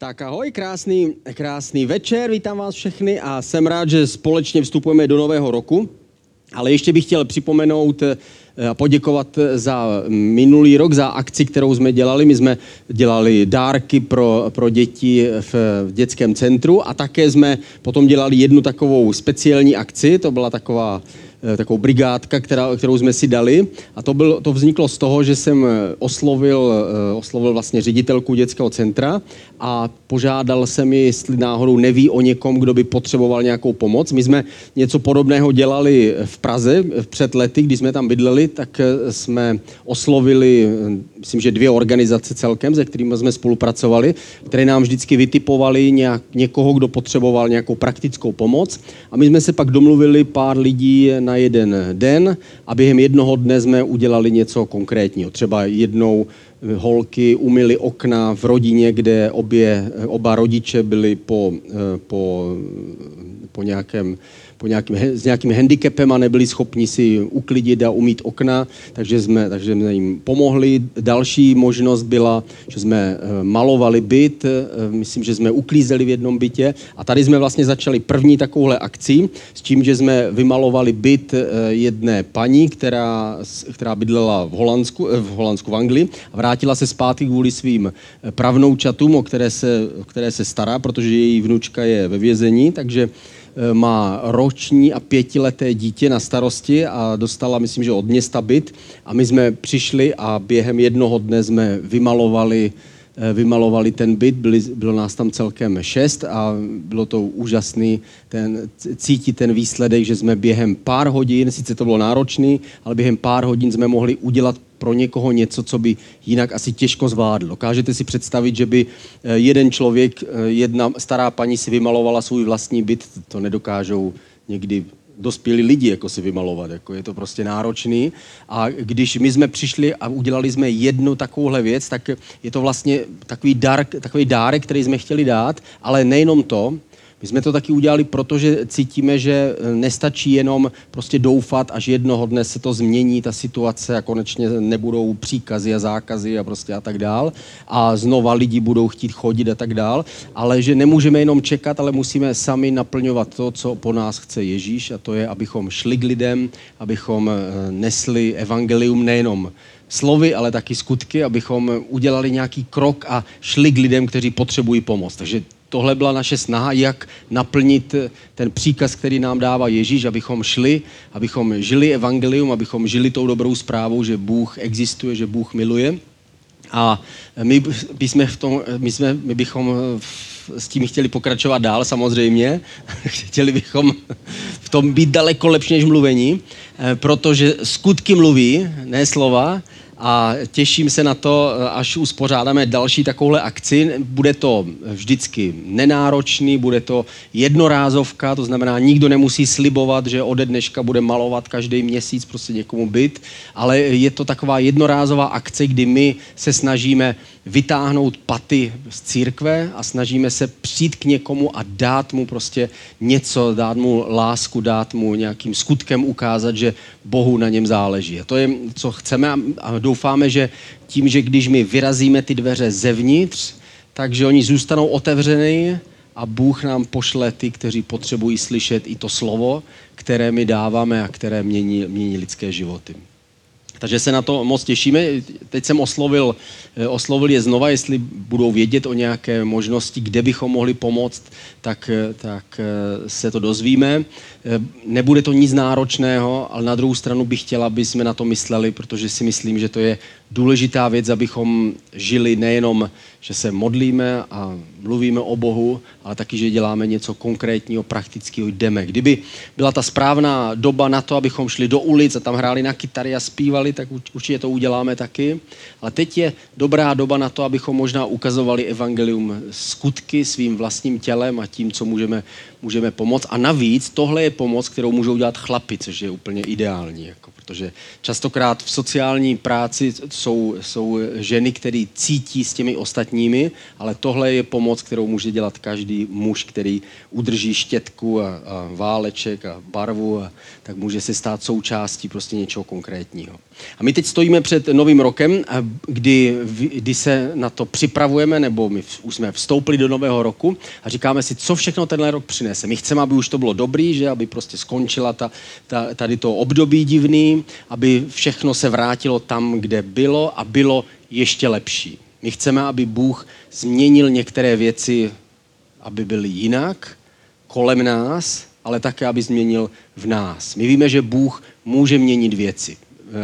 Tak ahoj, krásný, krásný večer, vítám vás všechny a jsem rád, že společně vstupujeme do nového roku. Ale ještě bych chtěl připomenout eh, a poděkovat za minulý rok, za akci, kterou jsme dělali. My jsme dělali dárky pro, pro děti v, v dětském centru a také jsme potom dělali jednu takovou speciální akci, to byla taková takovou brigádka, která, kterou jsme si dali. A to, byl, to vzniklo z toho, že jsem eh, oslovil, eh, oslovil vlastně ředitelku dětského centra a požádal jsem ji, jestli náhodou neví o někom, kdo by potřeboval nějakou pomoc. My jsme něco podobného dělali v Praze před lety, když jsme tam bydleli, tak jsme oslovili, myslím, že dvě organizace celkem, se kterými jsme spolupracovali, které nám vždycky vytipovali nějak, někoho, kdo potřeboval nějakou praktickou pomoc. A my jsme se pak domluvili pár lidí na jeden den a během jednoho dne jsme udělali něco konkrétního. Třeba jednou eh, holky umyly okna v rodině, kde obě, eh, oba rodiče byli po, eh, po, po nějakém po nějakým, s nějakým handicapem a nebyli schopni si uklidit a umít okna, takže jsme, takže jsme jim pomohli. Další možnost byla, že jsme eh, malovali byt, eh, myslím, že jsme uklízeli v jednom bytě a tady jsme vlastně začali první takovouhle akci s tím, že jsme vymalovali byt eh, jedné paní, která, která bydlela v Holandsku, v Holandsku, v Anglii a vrátila se zpátky kvůli svým pravnoučatům, o které se, o které se stará, protože její vnučka je ve vězení, takže má roční a pětileté dítě na starosti a dostala, myslím, že od města byt. A my jsme přišli a během jednoho dne jsme vymalovali eh, vymalovali ten byt, byli, bylo nás tam celkem šest a bylo to úžasný ten, cítit ten výsledek, že jsme během pár hodin, sice to bylo náročný, ale během pár hodin jsme mohli udělat pro někoho něco, co by jinak asi těžko zvládl. Dokážete si představit, že by eh, jeden člověk, eh, jedna stará paní si vymalovala svůj vlastní byt, to nedokážou někdy dospělí lidi jako si vymalovat, jako je to prostě náročný. A když my jsme přišli a udělali jsme jednu takovouhle věc, tak je to vlastně takový, dar, takový dárek, který jsme chtěli dát, ale nejenom to, my jsme to taky udělali, protože cítíme, že eh, nestačí jenom prostě doufat, až jednoho dne se to změní, ta situace a konečně nebudou příkazy a zákazy a prostě a tak dál. A znova lidi budou chtít chodit a tak dál. Ale že nemůžeme jenom čekat, ale musíme sami naplňovat to, co po nás chce Ježíš a to je, abychom šli k lidem, abychom eh, nesli evangelium nejenom slovy, ale taky skutky, abychom udělali nějaký krok a šli k lidem, kteří potřebují pomoc. Takže tohle byla naše snaha, jak naplnit ten příkaz, který nám dává Ježíš, abychom šli, abychom žili evangelium, abychom žili tou dobrou zprávou, že Bůh existuje, že Bůh miluje. A my, bychom v tom, my, jsme, my bychom s tím chtěli pokračovat dál samozřejmě. chtěli bychom v tom být daleko lepší než mluvení, eh, protože skutky mluví, ne slova, a těším se na to, až uspořádáme další takovouhle akci. Bude to vždycky nenáročný, bude to jednorázovka, to znamená, nikdo nemusí slibovat, že ode dneška bude malovat každý měsíc prostě někomu byt, ale je to taková jednorázová akce, kdy my se snažíme vytáhnout paty z církve a snažíme se přijít k někomu a dát mu prostě něco, dát mu lásku, dát mu nějakým skutkem ukázat, že Bohu na něm záleží. A to je, co chceme a doufáme, že tím, že když my vyrazíme ty dveře zevnitř, takže oni zůstanou otevřeny a Bůh nám pošle ty, kteří potřebují slyšet i to slovo, které my dáváme a které mění, mění lidské životy. Takže se na to moc těšíme. Teď jsem oslovil, eh, oslovil je znova, jestli budou vědět o nějaké možnosti, kde bychom mohli pomoct, tak, eh, tak eh, se to dozvíme. Nebude to nic náročného, ale na druhou stranu bych chtěla, aby jsme na to mysleli, protože si myslím, že to je důležitá věc, abychom žili nejenom, že se modlíme a mluvíme o Bohu, ale taky, že děláme něco konkrétního, praktického, jdeme. Kdyby byla ta správná doba na to, abychom šli do ulic a tam hráli na kytary a zpívali, tak určitě to uděláme taky. Ale teď je dobrá doba na to, abychom možná ukazovali evangelium skutky svým vlastním tělem a tím, co můžeme, můžeme pomoct. A navíc tohle je pomoc, kterou můžou dělat chlapi, což je úplně ideální. Jako, protože častokrát v sociální práci jsou, jsou ženy, které cítí s těmi ostatními, ale tohle je pomoc, kterou může dělat každý muž, který udrží štětku a, a váleček a barvu, a, tak může se stát součástí prostě něčeho konkrétního. A my teď stojíme před novým rokem, kdy, kdy se na to připravujeme, nebo my už jsme vstoupili do nového roku a říkáme si, co všechno tenhle rok přinese. My chceme, aby už to bylo dobrý, že aby prostě skončila ta, ta, tady to období divný, aby všechno se vrátilo tam, kde bylo a bylo ještě lepší. My chceme, aby Bůh změnil některé věci, aby byly jinak kolem nás, ale také, aby změnil v nás. My víme, že Bůh může měnit věci.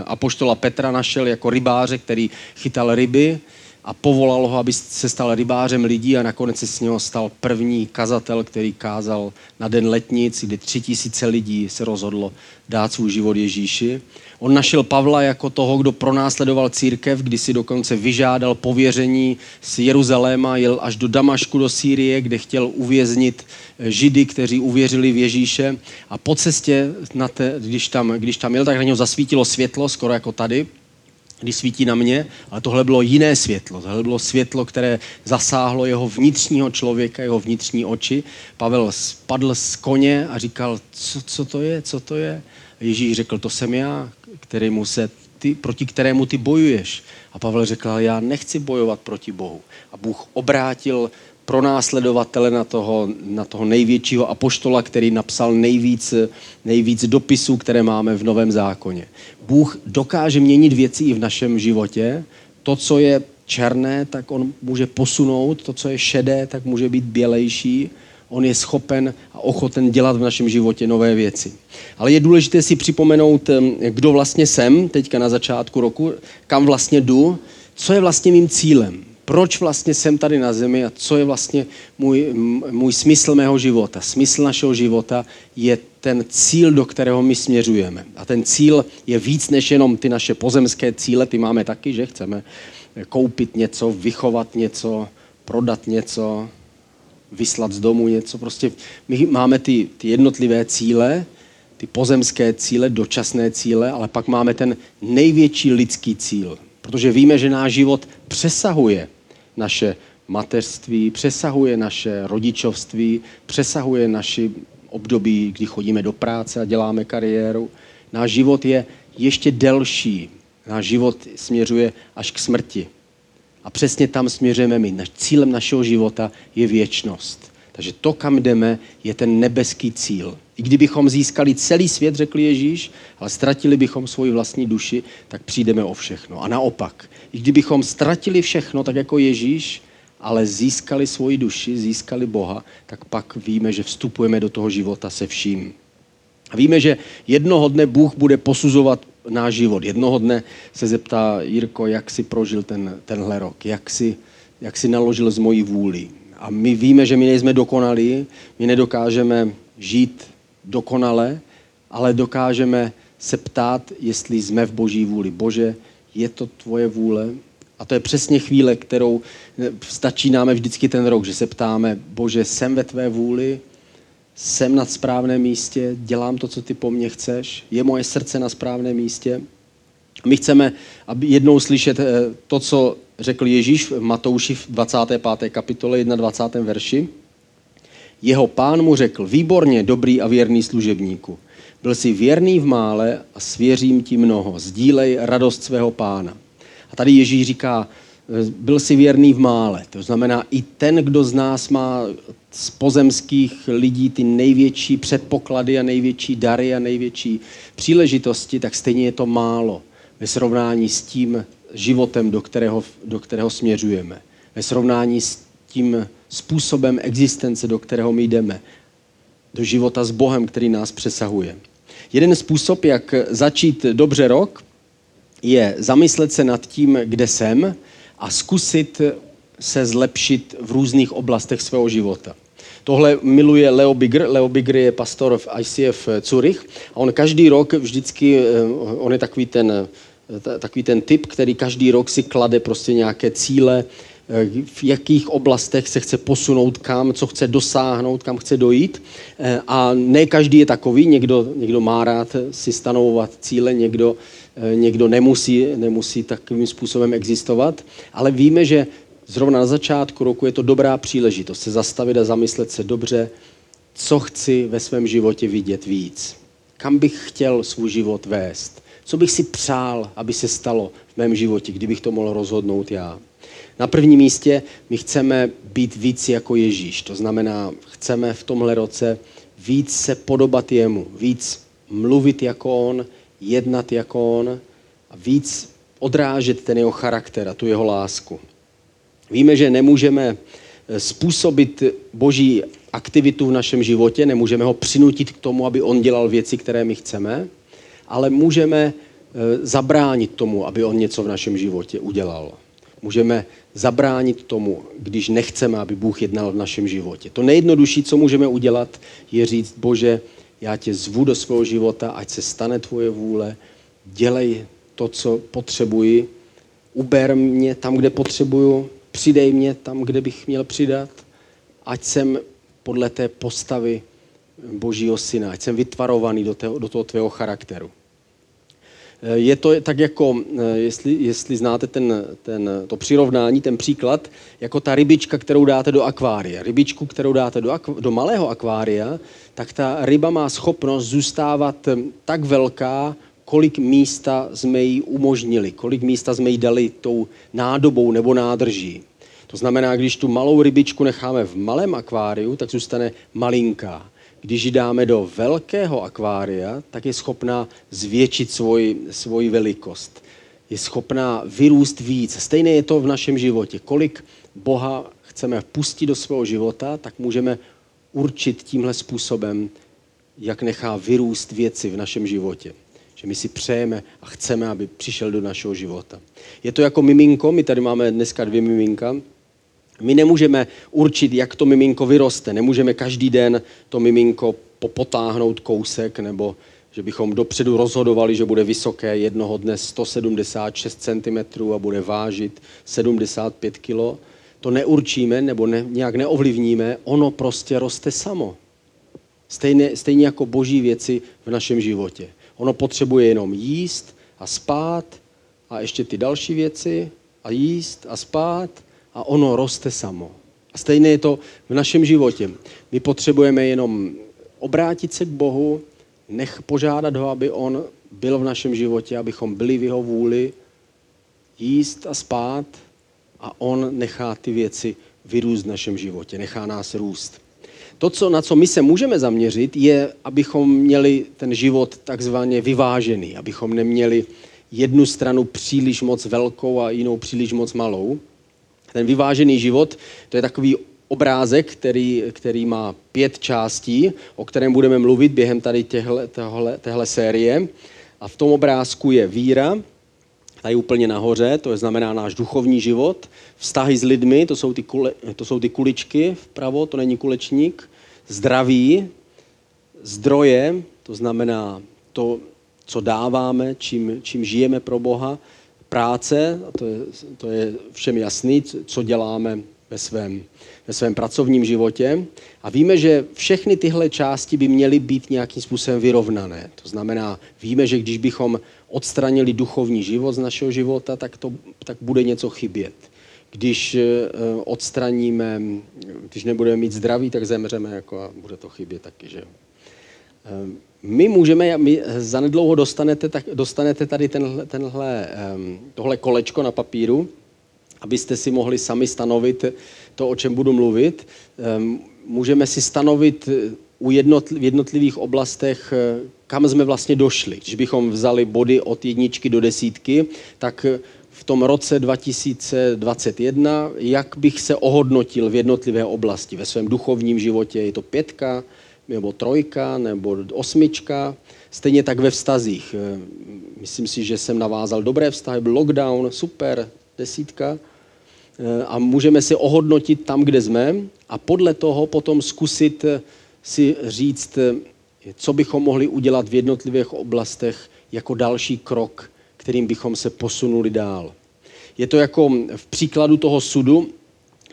Apoštola Petra našel jako rybáře, který chytal ryby a povolal ho, aby se stal rybářem lidí a nakonec se z něho stal první kazatel, který kázal na den letnic, kdy tři tisíce lidí se rozhodlo dát svůj život Ježíši. On našel Pavla jako toho, kdo pronásledoval církev, kdy si dokonce vyžádal pověření z Jeruzaléma, jel až do Damašku, do Sýrie, kde chtěl uvěznit Židy, kteří uvěřili v Ježíše. A po cestě, na te, když, tam, když tam jel, tak na něho zasvítilo světlo, skoro jako tady, když svítí na mě, ale tohle bylo jiné světlo. Tohle bylo světlo, které zasáhlo jeho vnitřního člověka, jeho vnitřní oči. Pavel spadl z koně a říkal, co, co to je, co to je? Ježíš řekl, to jsem já, kterému se ty, proti kterému ty bojuješ. A Pavel řekl, já nechci bojovat proti Bohu. A Bůh obrátil pro následovatele na toho, na toho největšího apoštola, který napsal nejvíc, nejvíc dopisů, které máme v Novém zákoně. Bůh dokáže měnit věci i v našem životě. To, co je černé, tak on může posunout, to, co je šedé, tak může být bělejší. On je schopen a ochoten dělat v našem životě nové věci. Ale je důležité si připomenout, kdo vlastně jsem teďka na začátku roku, kam vlastně jdu, co je vlastně mým cílem proč vlastně jsem tady na zemi a co je vlastně můj, můj smysl mého života. Smysl našeho života je ten cíl, do kterého my směřujeme. A ten cíl je víc než jenom ty naše pozemské cíle, ty máme taky, že chceme koupit něco, vychovat něco, prodat něco, vyslat z domu něco. Prostě my máme ty, ty jednotlivé cíle, ty pozemské cíle, dočasné cíle, ale pak máme ten největší lidský cíl. Protože víme, že náš život přesahuje naše mateřství, přesahuje naše rodičovství, přesahuje naši období, kdy chodíme do práce a děláme kariéru. Náš život je ještě delší. Náš život směřuje až k smrti. A přesně tam směřujeme my. Naš, cílem našeho života je věčnost. Takže to, kam jdeme, je ten nebeský cíl. I kdybychom získali celý svět, řekl Ježíš, ale ztratili bychom svoji vlastní duši, tak přijdeme o všechno. A naopak, i kdybychom ztratili všechno, tak jako Ježíš, ale získali svoji duši, získali Boha, tak pak víme, že vstupujeme do toho života se vším. A víme, že jednoho dne Bůh bude posuzovat náš život. Jednoho dne se zeptá Jirko, jak si prožil ten, tenhle rok, jak si, jak si naložil z mojí vůli. A my víme, že my nejsme dokonalí, my nedokážeme žít dokonale, ale dokážeme se ptát, jestli jsme v boží vůli. Bože, je to tvoje vůle? A to je přesně chvíle, kterou začínáme vždycky ten rok, že se ptáme, Bože, jsem ve tvé vůli, jsem na správném místě, dělám to, co ty po mně chceš, je moje srdce na správném místě. My chceme aby jednou slyšet eh, to, co řekl Ježíš v Matouši v 25. kapitole 21. verši. Jeho pán mu řekl, výborně, dobrý a věrný služebníku. Byl jsi věrný v mále a svěřím ti mnoho. Sdílej radost svého pána. A tady Ježíš říká, byl jsi věrný v mále. To znamená, i ten, kdo z nás má z pozemských lidí ty největší předpoklady a největší dary a největší příležitosti, tak stejně je to málo ve srovnání s tím životem, do kterého, do kterého směřujeme. Ve srovnání s tím způsobem existence, do kterého my jdeme. Do života s Bohem, který nás přesahuje. Jeden způsob, jak začít dobře rok, je zamyslet se nad tím, kde jsem a zkusit se zlepšit v různých oblastech svého života. Tohle miluje Leo Bigger. Leo Bigger je pastor v ICF Zurich a on každý rok vždycky, eh, on je takový ten, takový ten typ, který každý rok si klade prostě nějaké cíle v jakých oblastech se chce posunout kam, co chce dosáhnout, kam chce dojít. Eh, a ne každý je takový, někdo, někdo má rád si stanovovat cíle, někdo, eh, někdo nemusí, nemusí takovým způsobem existovat, ale víme, že zrovna na začátku roku je to dobrá příležitost se zastavit a zamyslet se dobře, co chci ve svém životě vidět víc. Kam bych chtěl svůj život vést. Co bych si přál, aby se stalo v mém životě, kdybych to mohl rozhodnout já. Na prvním místě my chceme být víc jako Ježíš. To znamená, chceme v tomhle roce víc se podobat jemu, víc mluvit jako on, jednat jako on a víc odrážet ten jeho charakter a tu jeho lásku. Víme, že nemůžeme eh, způsobit boží aktivitu v našem životě, nemůžeme ho přinutit k tomu, aby on dělal věci, které my chceme, ale můžeme eh, zabránit tomu, aby on něco v našem životě udělal. Můžeme zabránit tomu, když nechceme, aby Bůh jednal v našem životě. To nejjednodušší, co můžeme udělat, je říct, Bože, já tě zvu do svého života, ať se stane tvoje vůle, dělej to, co potřebuji, uber mě tam, kde potřebuju, přidej mě tam, kde bych měl přidat, ať jsem podle té postavy Božího syna, ať jsem vytvarovaný do, toho, do toho tvého charakteru. Eh, je to tak jako, eh, jestli, jestli znáte ten, ten, to přirovnání, ten příklad, jako ta rybička, kterou dáte do akvária. Rybičku, kterou dáte do, akv, do malého akvária, tak ta ryba má schopnost zůstávat eh, tak velká, kolik místa jsme jí umožnili, kolik místa jsme jí dali tou nádobou nebo nádrží. To znamená, když tu malou rybičku necháme v malém akváriu, tak zůstane malinká. Když ji dáme do velkého akvária, tak je schopná zvětšit svoji, svoji velikost. Je schopná vyrůst víc. Stejné je to v našem životě. Kolik Boha chceme pustit do svého života, tak můžeme určit tímhle způsobem, jak nechá vyrůst věci v našem životě. Že my si přejeme a chceme, aby přišel do našeho života. Je to jako miminko, my tady máme dneska dvě miminka, my nemůžeme určit, jak to miminko vyroste. Nemůžeme každý den to miminko popotáhnout kousek, nebo že bychom dopředu rozhodovali, že bude vysoké jednoho dne 176 cm a bude vážit 75 kg. To neurčíme nebo ne, nějak neovlivníme, ono prostě roste samo. Stejně, stejně jako boží věci v našem životě. Ono potřebuje jenom jíst a spát a ještě ty další věci a jíst a spát a ono roste samo. A stejné je to v našem životě. My potřebujeme jenom obrátit se k Bohu, nech požádat ho, aby on byl v našem životě, abychom byli v jeho vůli, jíst a spát a on nechá ty věci vyrůst v našem životě, nechá nás růst. To, co, na co my se můžeme zaměřit, je, abychom měli ten život takzvaně vyvážený, abychom neměli jednu stranu příliš moc velkou a jinou příliš moc malou, ten vyvážený život, to je takový obrázek, který, který má pět částí, o kterém budeme mluvit během tady těhle, tohle, téhle série. A v tom obrázku je víra, tady úplně nahoře, to je znamená náš duchovní život, vztahy s lidmi, to jsou ty, kule, to jsou ty kuličky vpravo, to není kulečník, zdraví, zdroje, to znamená to, co dáváme, čím, čím žijeme pro Boha, práce, a to je, to je všem jasný, co děláme ve svém, ve svém pracovním životě. A víme, že všechny tyhle části by měly být nějakým způsobem vyrovnané. To znamená, víme, že když bychom odstranili duchovní život z našeho života, tak, to, tak bude něco chybět. Když eh, odstraníme, když nebudeme mít zdraví, tak zemřeme jako a bude to chybět taky. Že? My můžeme, my zanedlouho dostanete, tak, dostanete tady tenhle, tenhle, tohle kolečko na papíru, abyste si mohli sami stanovit to, o čem budu mluvit. Můžeme si stanovit u jednotl, v jednotlivých oblastech, eh, kam jsme vlastně došli. Když bychom vzali body od jedničky do desítky, tak v tom roce 2021, jak bych se ohodnotil v jednotlivé oblasti. Ve svém duchovním životě je to pětka, nebo trojka, nebo osmička. Stejně tak ve vztazích. Eh, myslím si, že jsem navázal dobré vztahy, byl lockdown, super, desítka. Eh, a můžeme si ohodnotit tam, kde jsme a podle toho potom zkusit eh, si říct, co bychom mohli udělat v jednotlivých oblastech jako další krok, kterým bychom se posunuli dál. Je to jako v příkladu toho sudu,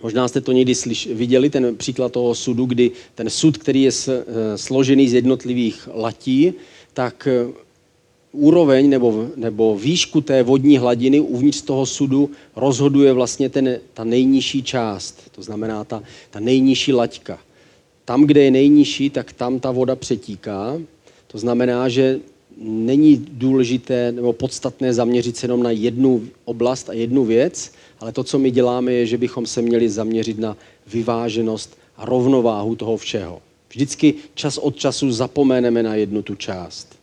Možná jste to někdy slyš, viděli, ten příklad toho sudu, kdy ten sud, který je složený z jednotlivých latí, tak úroveň nebo, nebo výšku té vodní hladiny uvnitř toho sudu rozhoduje vlastně ten, ta nejnižší část, to znamená ta, ta nejnižší laťka. Tam, kde je nejnižší, tak tam ta voda přetíká. To znamená, že není důležité nebo podstatné zaměřit se jenom na jednu oblast a jednu věc, ale to, co my děláme, je, že bychom se měli zaměřit na vyváženost a rovnováhu toho všeho. Vždycky čas od času zapomeneme na jednu tu část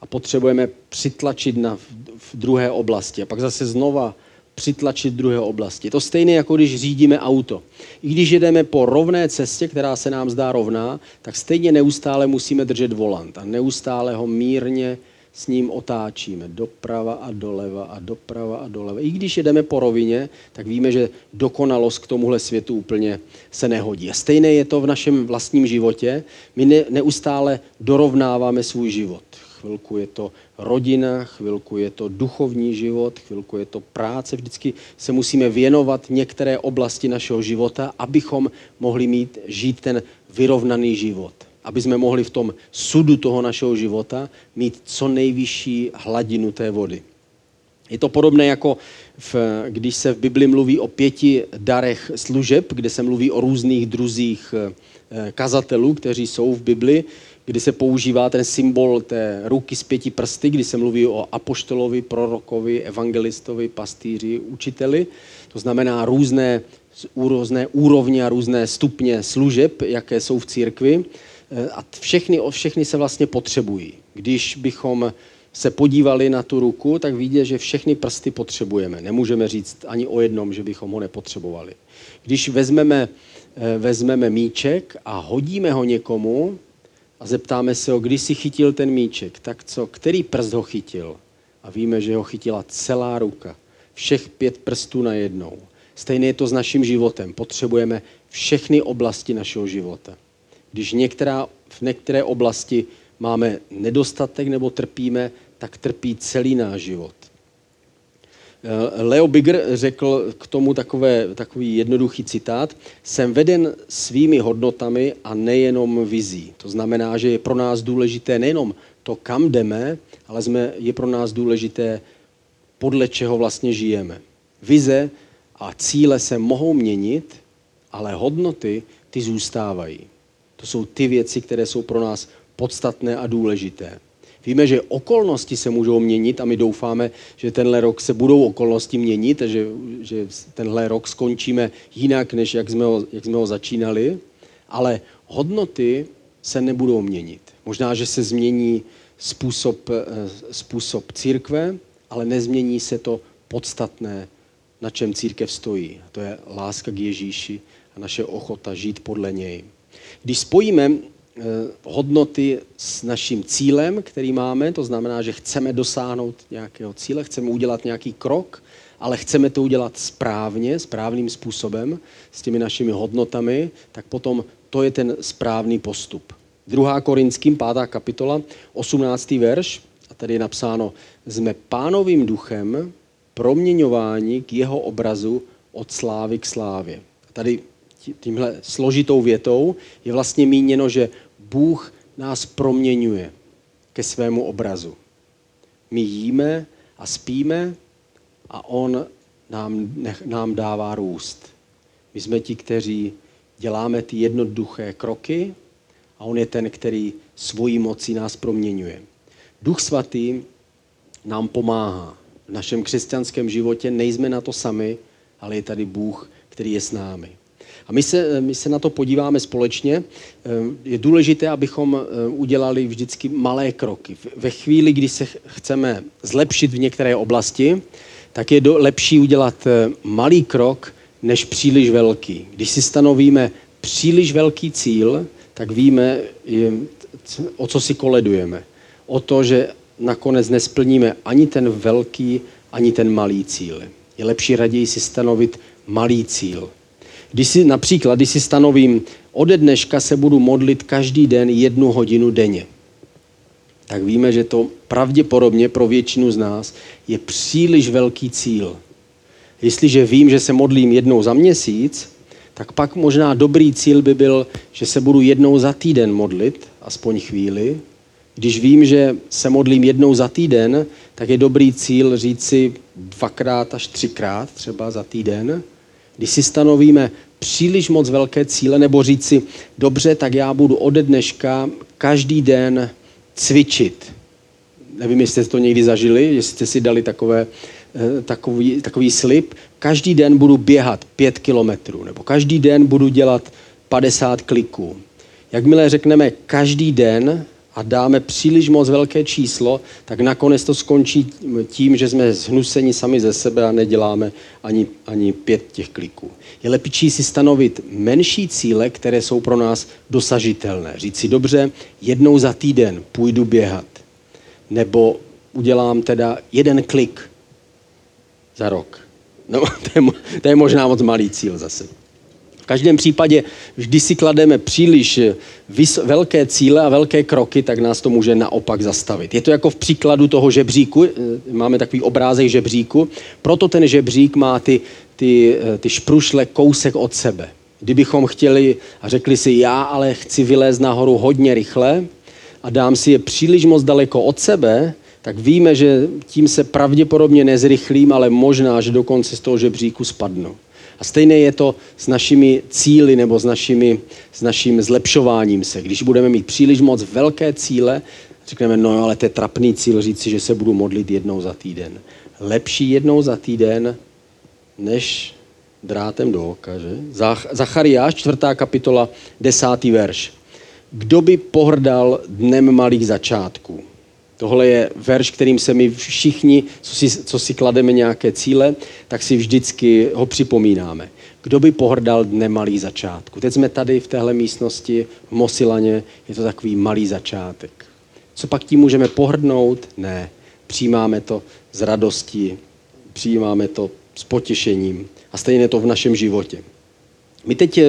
a potřebujeme přitlačit na, v druhé oblasti a pak zase znova přitlačit druhé oblasti. To stejné, jako když řídíme auto. I když jedeme po rovné cestě, která se nám zdá rovná, tak stejně neustále musíme držet volant a neustále ho mírně s ním otáčíme doprava a doleva a doprava a doleva. I když jedeme po rovině, tak víme, že dokonalost k tomuhle světu úplně se nehodí. A stejné je to v našem vlastním životě. My ne, neustále dorovnáváme svůj život. Chvilku je to rodina, chvilku je to duchovní život, chvilku je to práce. Vždycky se musíme věnovat některé oblasti našeho života, abychom mohli mít, žít ten vyrovnaný život aby jsme mohli v tom sudu toho našeho života mít co nejvyšší hladinu té vody. Je to podobné jako v, když se v Bibli mluví o pěti darech služeb, kde se mluví o různých druzích eh, kazatelů, kteří jsou v Bibli, kdy se používá ten symbol té ruky z pěti prsty, kdy se mluví o apoštolovi, prorokovi, evangelistovi, pastýři, učiteli. To znamená různé, různé úrovně a různé stupně služeb, jaké jsou v církvi. Eh, a všechny, všechny se vlastně potřebují. Když bychom se podívali na tu ruku, tak vidíte, že všechny prsty potřebujeme. Nemůžeme říct ani o jednom, že bychom ho nepotřebovali. Když vezmeme, eh, vezmeme míček a hodíme ho někomu a zeptáme se ho, kdy si chytil ten míček, tak co, který prst ho chytil? A víme, že ho chytila celá ruka. Všech pět prstů najednou. Stejně je to s naším životem. Potřebujeme všechny oblasti našeho života. Když některá, v některé oblasti máme nedostatek nebo trpíme, tak trpí celý náš život. Eh, Leo Bigger řekl k tomu takové, takový jednoduchý citát. Jsem veden svými hodnotami a nejenom vizí. To znamená, že je pro nás důležité nejenom to, kam jdeme, ale jsme, je pro nás důležité, podle čeho vlastně žijeme. Vize a cíle se mohou měnit, ale hodnoty ty zůstávají. To jsou ty věci, které jsou pro nás podstatné a důležité. Víme, že okolnosti se můžou měnit a my doufáme, že tenhle rok se budou okolnosti měnit že, že tenhle rok skončíme jinak, než jak jsme, ho, jak jsme ho začínali, ale hodnoty se nebudou měnit. Možná, že se změní způsob, eh, způsob církve, ale nezmění se to podstatné, na čem církev stojí. To je láska k Ježíši a naše ochota žít podle něj. Když spojíme hodnoty s naším cílem, který máme, to znamená, že chceme dosáhnout nějakého cíle, chceme udělat nějaký krok, ale chceme to udělat správně, správným způsobem, s těmi našimi hodnotami, tak potom to je ten správný postup. 2. Korinským, 5. kapitola, 18. verš, a tady je napsáno, jsme pánovým duchem proměňování k jeho obrazu od slávy k slávě. Tady tímhle složitou větou je vlastně míněno, že Bůh nás proměňuje ke svému obrazu. My jíme a spíme a On nám, nám dává růst. My jsme ti, kteří děláme ty jednoduché kroky a On je ten, který svojí mocí nás proměňuje. Duch svatý nám pomáhá. V našem křesťanském životě nejsme na to sami, ale je tady Bůh, který je s námi. A my se, my se na to podíváme společně. Eh, je důležité, abychom eh, udělali vždycky malé kroky. Ve chvíli, kdy se chceme zlepšit v některé oblasti, tak je do, lepší udělat eh, malý krok, než příliš velký. Když si stanovíme příliš velký cíl, tak víme, o co si koledujeme. O to, že nakonec nesplníme ani ten velký, ani ten malý cíl. Je lepší raději si stanovit malý cíl. Když si například, když si stanovím, ode dneška se budu modlit každý den jednu hodinu denně, tak víme, že to pravděpodobně pro většinu z nás je příliš velký cíl. Jestliže vím, že se modlím jednou za měsíc, tak pak možná dobrý cíl by byl, že se budu jednou za týden modlit, aspoň chvíli. Když vím, že se modlím jednou za týden, tak je dobrý cíl říct si dvakrát až třikrát třeba za týden. Když si stanovíme příliš moc velké cíle, nebo říct si, dobře, tak já budu ode dneška každý den cvičit. Nevím, jestli jste to někdy zažili, jestli jste si dali takové, eh, takový, takový slib. Každý den budu běhat pět kilometrů, nebo každý den budu dělat 50 kliků. Jakmile řekneme každý den, a dáme příliš moc velké číslo, tak nakonec to skončí tím, že jsme zhnuseni sami ze sebe a neděláme ani, ani pět těch kliků. Je lepší si stanovit menší cíle, které jsou pro nás dosažitelné. Říct si dobře, jednou za týden půjdu běhat. Nebo udělám teda jeden klik za rok. No, to je, to je možná moc malý cíl zase. V každém případě, vždy si klademe příliš vys- velké cíle a velké kroky, tak nás to může naopak zastavit. Je to jako v příkladu toho žebříku, máme takový obrázek žebříku, proto ten žebřík má ty, ty, ty šprušle kousek od sebe. Kdybychom chtěli a řekli si, já ale chci vylézt nahoru hodně rychle a dám si je příliš moc daleko od sebe, tak víme, že tím se pravděpodobně nezrychlím, ale možná, že dokonce z toho žebříku spadnu. A stejné je to s našimi cíly nebo s, našimi, s naším zlepšováním se. Když budeme mít příliš moc velké cíle, řekneme, no ale to je trapný cíl říct si, že se budu modlit jednou za týden. Lepší jednou za týden, než drátem do oka, že? Zachariáš, čtvrtá kapitola, desátý verš. Kdo by pohrdal dnem malých začátků? Tohle je verš, kterým se my všichni, co si, co si klademe nějaké cíle, tak si vždycky ho připomínáme. Kdo by pohrdal dne malý začátku? Teď jsme tady v téhle místnosti v Mosilaně, je to takový malý začátek. Co pak tím můžeme pohrdnout? Ne. Přijímáme to s radostí, přijímáme to s potěšením. A stejně to v našem životě. My teď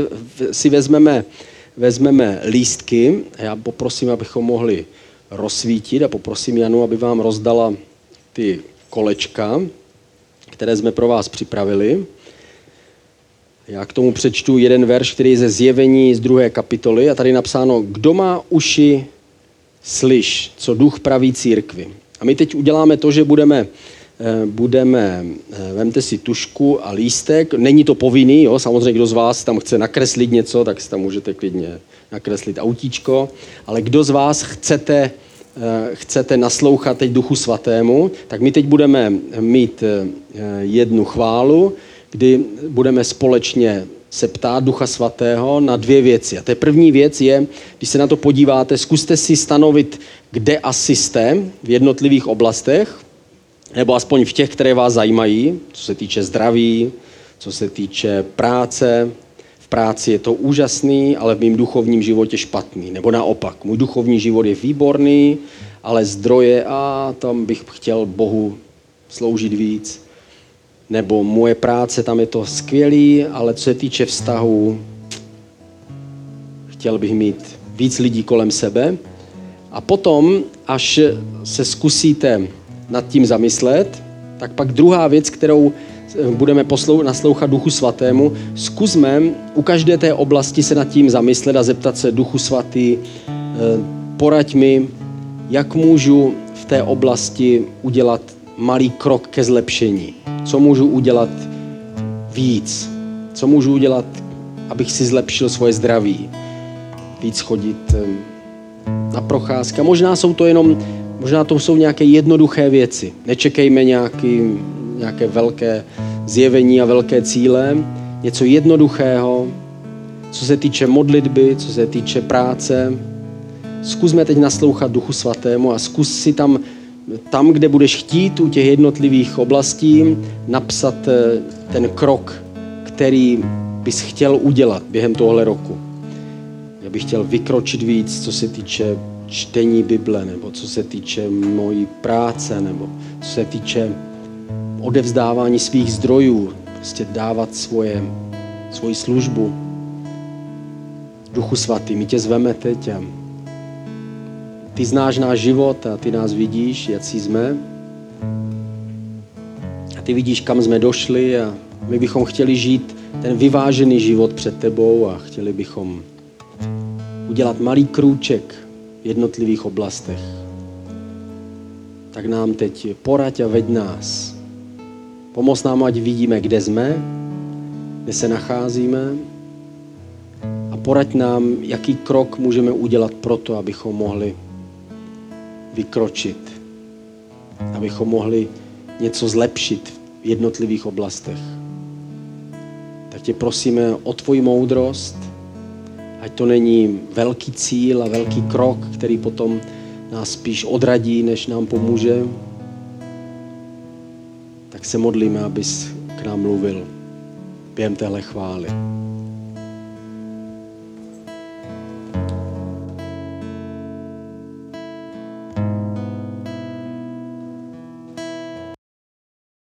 si vezmeme, vezmeme lístky já poprosím, abychom mohli rozsvítit a poprosím Janu, aby vám rozdala ty kolečka, které jsme pro vás připravili. Já k tomu přečtu jeden verš, který je ze zjevení z druhé kapitoly a tady je napsáno, kdo má uši, slyš, co duch praví církvi. A my teď uděláme to, že budeme, eh, budeme, eh, vemte si tušku a lístek, není to povinný, jo, samozřejmě kdo z vás tam chce nakreslit něco, tak si tam můžete klidně nakreslit autíčko, ale kdo z vás chcete chcete naslouchat teď Duchu Svatému, tak my teď budeme mít eh, jednu chválu, kdy budeme společně se ptát Ducha Svatého na dvě věci. A té první věc je, když se na to podíváte, zkuste si stanovit, kde asi jste v jednotlivých oblastech, nebo aspoň v těch, které vás zajímají, co se týče zdraví, co se týče práce, práci je to úžasný, ale v mém duchovním životě špatný. Nebo naopak, můj duchovní život je výborný, ale zdroje a tam bych chtěl Bohu sloužit víc. Nebo moje práce, tam je to skvělý, ale co se týče vztahu, chtěl bych mít víc lidí kolem sebe. A potom, až se zkusíte nad tím zamyslet, tak pak druhá věc, kterou budeme poslou, naslouchat Duchu Svatému, zkusme u každé té oblasti se nad tím zamyslet a zeptat se Duchu Svatý, eh, poraď mi, jak můžu v té oblasti udělat malý krok ke zlepšení. Co můžu udělat víc? Co můžu udělat, abych si zlepšil svoje zdraví? Víc chodit eh, na procházky. A možná jsou to jenom, možná to jsou nějaké jednoduché věci. Nečekejme nějaký nějaké velké zjevení a velké cíle, něco jednoduchého, co se týče modlitby, co se týče práce. Zkusme teď naslouchat Duchu Svatému a zkus si tam, tam, kde budeš chtít u těch jednotlivých oblastí, napsat eh, ten krok, který bys chtěl udělat během tohle roku. Já bych chtěl vykročit víc, co se týče čtení Bible, nebo co se týče mojí práce, nebo co se týče odevzdávání svých zdrojů, prostě dávat svoje, svoji službu. Duchu svatý, my tě zveme teď ty znáš náš život a ty nás vidíš, jak jsme. A ty vidíš, kam jsme došli a my bychom chtěli žít ten vyvážený život před tebou a chtěli bychom udělat malý krůček v jednotlivých oblastech. Tak nám teď poraď a veď nás. Pomoz nám, ať vidíme, kde jsme, kde se nacházíme a poraď nám, jaký krok můžeme udělat pro to, abychom mohli vykročit, abychom mohli něco zlepšit v jednotlivých oblastech. Tak tě prosíme o tvoji moudrost, ať to není velký cíl a velký krok, který potom nás spíš odradí, než nám pomůže, tak se modlíme, abys k nám mluvil během téhle chvály.